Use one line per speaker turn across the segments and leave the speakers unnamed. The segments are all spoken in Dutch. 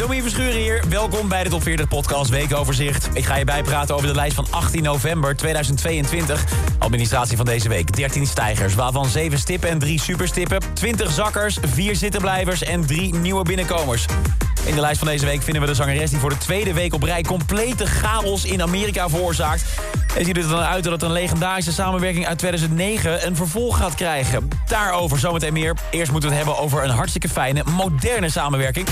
Domien Verschuren hier. Welkom bij de Top 40 Podcast Weekoverzicht. Ik ga je bijpraten over de lijst van 18 november 2022. Administratie van deze week. 13 stijgers, waarvan 7 stippen en 3 superstippen. 20 zakkers, 4 zittenblijvers en 3 nieuwe binnenkomers. In de lijst van deze week vinden we de zangeres die voor de tweede week op rij... complete chaos in Amerika veroorzaakt. En ziet er dan uit dat een legendarische samenwerking uit 2009 een vervolg gaat krijgen. Daarover zometeen meer. Eerst moeten we het hebben over een hartstikke fijne, moderne samenwerking.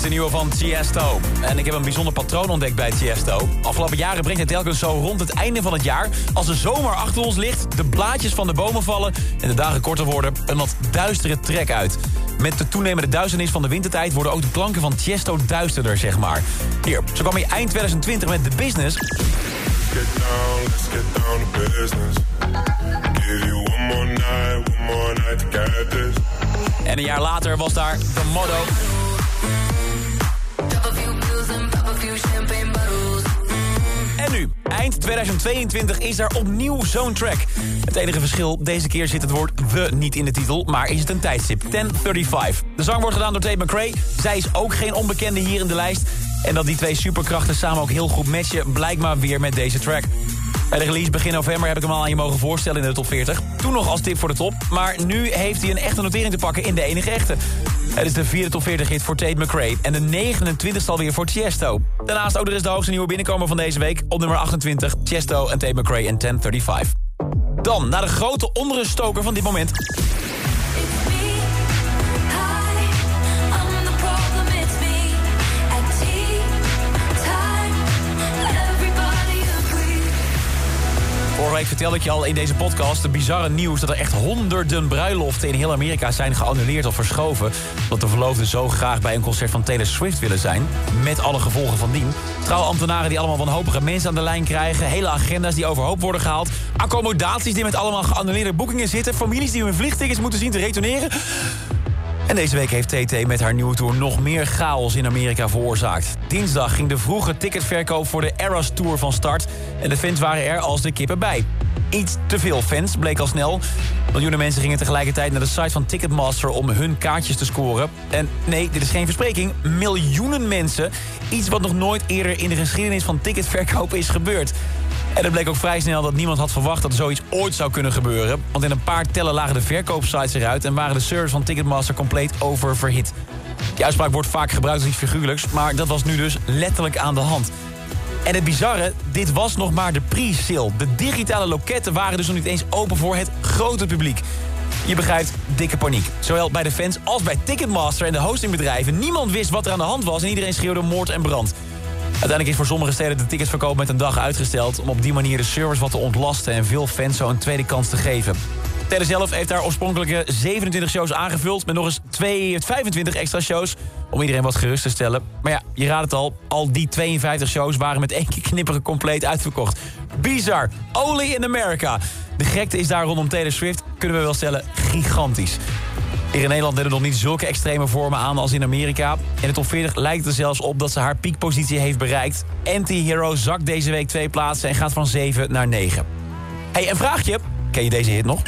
Is een nieuwe van Tiesto. En ik heb een bijzonder patroon ontdekt bij Tiesto. Afgelopen jaren brengt hij telkens zo rond het einde van het jaar... als de zomer achter ons ligt, de blaadjes van de bomen vallen... en de dagen korter worden, een wat duistere trek uit. Met de toenemende duisternis van de wintertijd... worden ook de klanken van Tiesto duisterder, zeg maar. Hier, zo kwam hij eind 2020 met The Business...
Get down, let's get down to business. Give you one more night, one more night to get this.
En een jaar later was daar de motto... 2022 is er opnieuw zo'n track. Het enige verschil, deze keer zit het woord we niet in de titel... maar is het een tijdstip, 1035. De zang wordt gedaan door Tate McRae. Zij is ook geen onbekende hier in de lijst. En dat die twee superkrachten samen ook heel goed matchen... blijkt maar weer met deze track. Bij de release begin november heb ik hem al aan je mogen voorstellen in de top 40. Toen nog als tip voor de top, maar nu heeft hij een echte notering te pakken in de enige echte. Het is de vierde top 40 hit voor Tate McRae en de 29ste alweer voor Tiesto. Daarnaast ook er is de hoogste nieuwe binnenkomer van deze week. Op nummer 28, Tiesto en Tate McRae en 1035. Dan naar de grote onderenstoker van dit moment. Week vertelde ik je al in deze podcast de bizarre nieuws... dat er echt honderden bruiloften in heel Amerika zijn geannuleerd of verschoven... omdat de verloofden zo graag bij een concert van Taylor Swift willen zijn. Met alle gevolgen van dien. Trouwambtenaren die allemaal wanhopige mensen aan de lijn krijgen... hele agenda's die overhoop worden gehaald... accommodaties die met allemaal geannuleerde boekingen zitten... families die hun vliegtickets moeten zien te retourneren... En deze week heeft TT met haar nieuwe tour nog meer chaos in Amerika veroorzaakt. Dinsdag ging de vroege ticketverkoop voor de Eras Tour van start... en de fans waren er als de kippen bij. Iets te veel fans, bleek al snel. Miljoenen mensen gingen tegelijkertijd naar de site van Ticketmaster... om hun kaartjes te scoren. En nee, dit is geen verspreking. Miljoenen mensen. Iets wat nog nooit eerder in de geschiedenis van ticketverkoop is gebeurd. En het bleek ook vrij snel dat niemand had verwacht dat zoiets ooit zou kunnen gebeuren. Want in een paar tellen lagen de verkoopsites eruit... en waren de servers van Ticketmaster compleet oververhit. Die uitspraak wordt vaak gebruikt als iets figuurlijks... maar dat was nu dus letterlijk aan de hand. En het bizarre, dit was nog maar de pre-sale. De digitale loketten waren dus nog niet eens open voor het grote publiek. Je begrijpt, dikke paniek. Zowel bij de fans als bij Ticketmaster en de hostingbedrijven. Niemand wist wat er aan de hand was en iedereen schreeuwde moord en brand. Uiteindelijk is voor sommige steden de ticketsverkoop met een dag uitgesteld... om op die manier de servers wat te ontlasten en veel fans zo een tweede kans te geven. Taylor zelf heeft daar oorspronkelijke 27 shows aangevuld... met nog eens 2, 25 extra shows om iedereen wat gerust te stellen. Maar ja, je raadt het al, al die 52 shows waren met één keer knipperen compleet uitverkocht. Bizar, only in America. De gekte is daar rondom Taylor Swift, kunnen we wel stellen, gigantisch. Hier in Nederland nemen nog niet zulke extreme vormen aan als in Amerika. In de top 40 lijkt er zelfs op dat ze haar piekpositie heeft bereikt. Anti-Hero zakt deze week twee plaatsen en gaat van 7 naar 9. Hey, een vraagje. Ken je deze hit nog?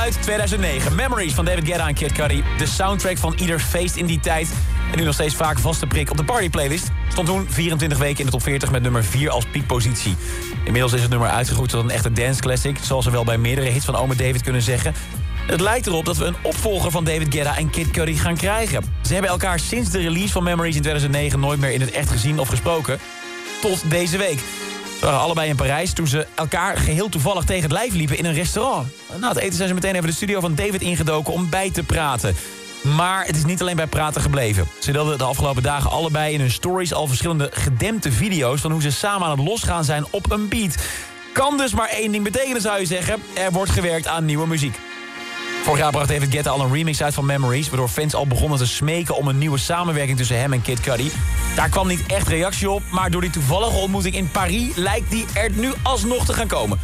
Uit 2009. Memories van David Guetta en Kid Cudi. De soundtrack van ieder feest in die tijd. En nu nog steeds vaak vaste prik op de partyplaylist. Stond toen 24 weken in de top 40 met nummer 4 als piekpositie. Inmiddels is het nummer uitgegroeid tot een echte dance classic... zoals we wel bij meerdere hits van Ome David kunnen zeggen. Het lijkt erop dat we een opvolger van David Guetta en Kid Cudi gaan krijgen. Ze hebben elkaar sinds de release van Memories in 2009... nooit meer in het echt gezien of gesproken. Tot deze week. Ze waren allebei in Parijs toen ze elkaar geheel toevallig tegen het lijf liepen in een restaurant. Na het eten zijn ze meteen even de studio van David ingedoken om bij te praten. Maar het is niet alleen bij praten gebleven. Ze deelden de afgelopen dagen allebei in hun stories al verschillende gedempte video's... van hoe ze samen aan het losgaan zijn op een beat. Kan dus maar één ding betekenen, zou je zeggen. Er wordt gewerkt aan nieuwe muziek. Vorig jaar bracht David Guetta al een remix uit van Memories... waardoor fans al begonnen te smeken om een nieuwe samenwerking tussen hem en Kid Cudi. Daar kwam niet echt reactie op, maar door die toevallige ontmoeting in Paris... lijkt die er nu alsnog te gaan komen.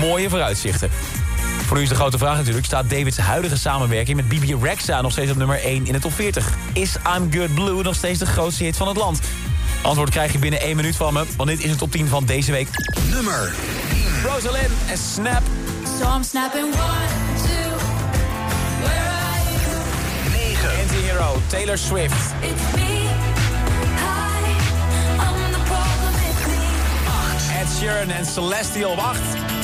Mooie vooruitzichten. Voor nu is de grote vraag natuurlijk... staat Davids huidige samenwerking met Bibi Rexa nog steeds op nummer 1 in de top 40? Is I'm Good Blue nog steeds de grootste hit van het land? Antwoord krijg je binnen 1 minuut van me, want dit is het top 10 van deze week.
Nummer
Rosalind en Snap.
So I'm snapping one, two, where are you?
9.
Anti-hero, Taylor Swift.
It's me, hi, I'm the problem, it's me.
Ed Sheeran en Celestial op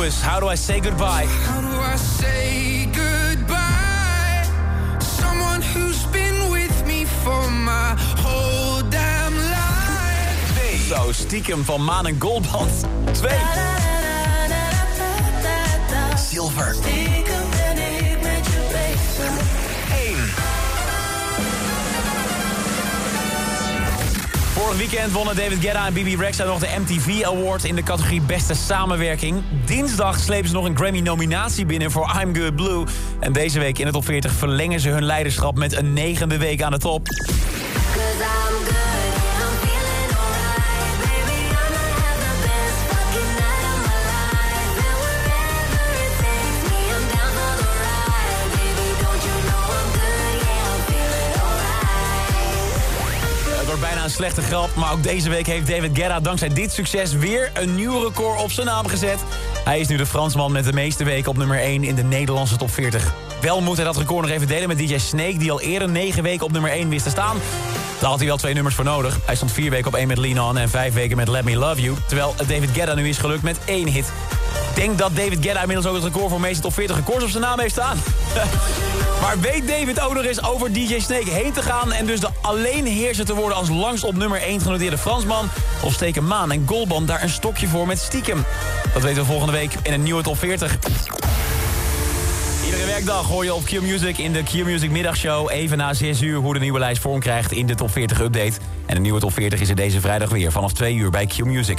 Lewis, How Do I Say Goodbye?
How do I say goodbye? Someone who's been with me for my whole damn life.
Zo, stiekem van Maan en Goldband. 2.
Silver.
Vorig weekend wonnen David Guetta en Bibi Rexa nog de MTV Award in de categorie Beste Samenwerking. Dinsdag slepen ze nog een Grammy-nominatie binnen voor I'm Good Blue. En deze week in de top 40 verlengen ze hun leiderschap met een negende week aan de top. Grap, maar ook deze week heeft David Guetta dankzij dit succes weer een nieuw record op zijn naam gezet. Hij is nu de Fransman met de meeste weken op nummer 1 in de Nederlandse top 40. Wel moet hij dat record nog even delen met DJ Snake, die al eerder 9 weken op nummer 1 wist te staan. Daar had hij wel twee nummers voor nodig. Hij stond 4 weken op 1 met Lean On en 5 weken met Let Me Love You. Terwijl David Guetta nu is gelukt met één hit. Ik denk dat David Guetta inmiddels ook het record voor meeste top 40 records op zijn naam heeft staan. Maar weet David ook nog eens over DJ Snake heen te gaan... en dus de alleenheerser te worden als langst op nummer 1 genoteerde Fransman? Of steken Maan en Goldband daar een stokje voor met stiekem? Dat weten we volgende week in een nieuwe top 40. Iedere werkdag hoor je op Q-Music in de Q-Music middagshow... even na 6 uur hoe de nieuwe lijst vorm krijgt in de top 40 update. En de nieuwe top 40 is er deze vrijdag weer vanaf 2 uur bij Q-Music.